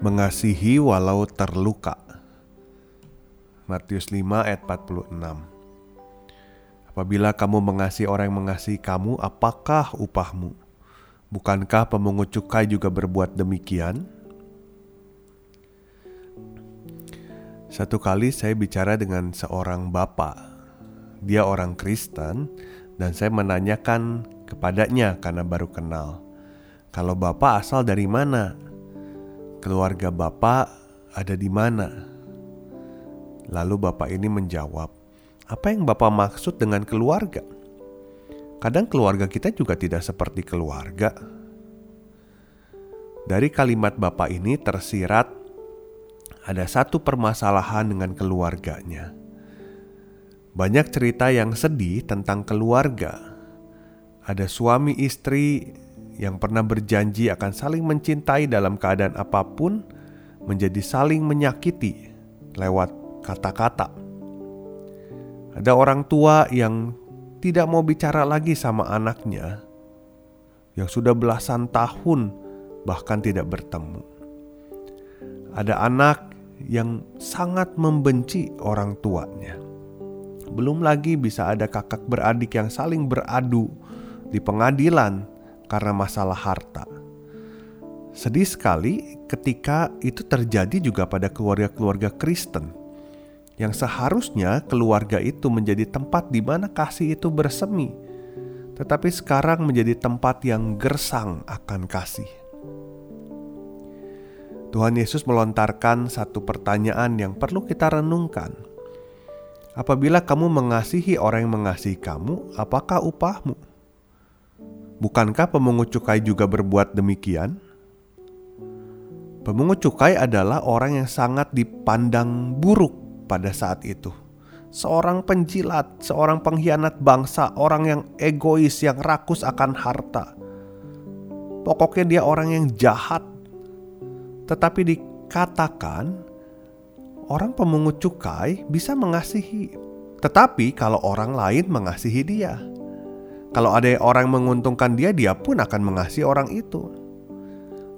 Mengasihi walau terluka. Matius 5 ayat 46 Apabila kamu mengasihi orang yang mengasihi kamu, apakah upahmu? Bukankah pemungut cukai juga berbuat demikian? Satu kali saya bicara dengan seorang bapak. Dia orang Kristen dan saya menanyakan kepadanya karena baru kenal. Kalau bapak asal dari mana? Keluarga bapak ada di mana? Lalu bapak ini menjawab, apa yang bapak maksud dengan keluarga? Kadang keluarga kita juga tidak seperti keluarga. Dari kalimat bapak ini tersirat ada satu permasalahan dengan keluarganya. Banyak cerita yang sedih tentang keluarga. Ada suami istri yang pernah berjanji akan saling mencintai dalam keadaan apa pun menjadi saling menyakiti lewat kata-kata. Ada orang tua yang tidak mau bicara lagi sama anaknya yang sudah belasan tahun bahkan tidak bertemu. Ada anak yang sangat membenci orang tuanya. Belum lagi bisa ada kakak beradik yang saling beradu di pengadilan karena masalah harta. Sedih sekali ketika itu terjadi juga pada keluarga-keluarga Kristen yang seharusnya keluarga itu menjadi tempat di mana kasih itu bersemi, tetapi sekarang menjadi tempat yang gersang akan kasih. Tuhan Yesus melontarkan satu pertanyaan yang perlu kita renungkan. Apabila kamu mengasihi orang yang mengasihi kamu, apakah upahmu? Bukankah pemungut cukai juga berbuat demikian? Pemungut cukai adalah orang yang sangat dipandang buruk pada saat itu. Seorang penjilat, seorang pengkhianat bangsa, orang yang egois, yang rakus akan harta. Pokoknya dia orang yang jahat. Tetapi dikatakan orang pemungut cukai bisa mengasihi. Tetapi kalau orang lain mengasihi dia, kalau ada orang menguntungkan dia, dia pun akan mengasihi orang itu.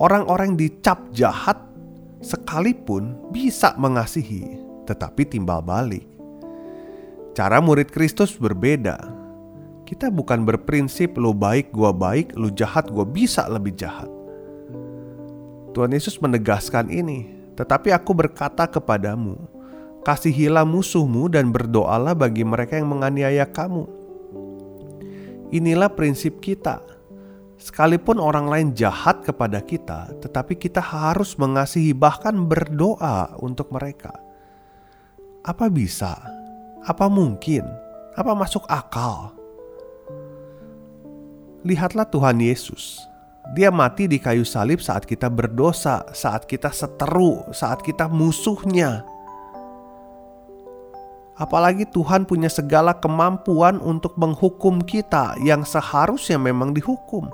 Orang-orang dicap jahat sekalipun bisa mengasihi, tetapi timbal balik. Cara murid Kristus berbeda. Kita bukan berprinsip lu baik, gua baik, lu jahat, gua bisa lebih jahat. Tuhan Yesus menegaskan ini, tetapi aku berkata kepadamu, kasihilah musuhmu dan berdoalah bagi mereka yang menganiaya kamu Inilah prinsip kita. Sekalipun orang lain jahat kepada kita, tetapi kita harus mengasihi, bahkan berdoa untuk mereka. Apa bisa? Apa mungkin? Apa masuk akal? Lihatlah Tuhan Yesus. Dia mati di kayu salib saat kita berdosa, saat kita seteru, saat kita musuhnya. Apalagi Tuhan punya segala kemampuan untuk menghukum kita yang seharusnya memang dihukum.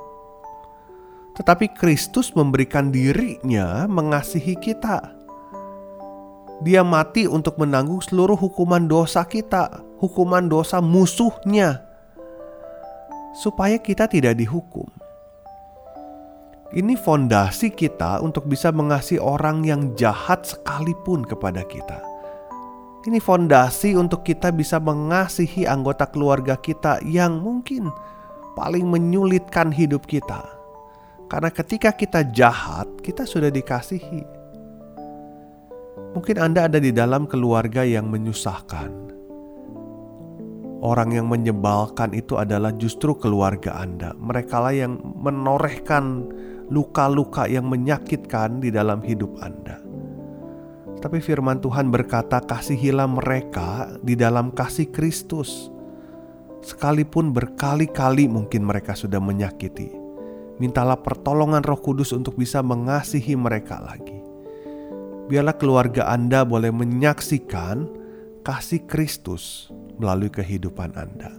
Tetapi Kristus memberikan dirinya mengasihi kita. Dia mati untuk menanggung seluruh hukuman dosa kita, hukuman dosa musuhnya, supaya kita tidak dihukum. Ini fondasi kita untuk bisa mengasihi orang yang jahat sekalipun kepada kita. Ini fondasi untuk kita bisa mengasihi anggota keluarga kita yang mungkin paling menyulitkan hidup kita. Karena ketika kita jahat, kita sudah dikasihi. Mungkin Anda ada di dalam keluarga yang menyusahkan. Orang yang menyebalkan itu adalah justru keluarga Anda. Mereka lah yang menorehkan luka-luka yang menyakitkan di dalam hidup Anda. Tapi firman Tuhan berkata, "Kasihilah mereka di dalam kasih Kristus." Sekalipun berkali-kali mungkin mereka sudah menyakiti, Mintalah pertolongan Roh Kudus untuk bisa mengasihi mereka lagi. Biarlah keluarga Anda boleh menyaksikan kasih Kristus melalui kehidupan Anda.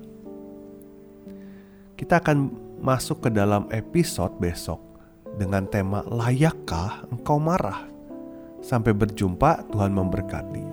Kita akan masuk ke dalam episode besok dengan tema Layakkah Engkau Marah? Sampai berjumpa, Tuhan memberkati.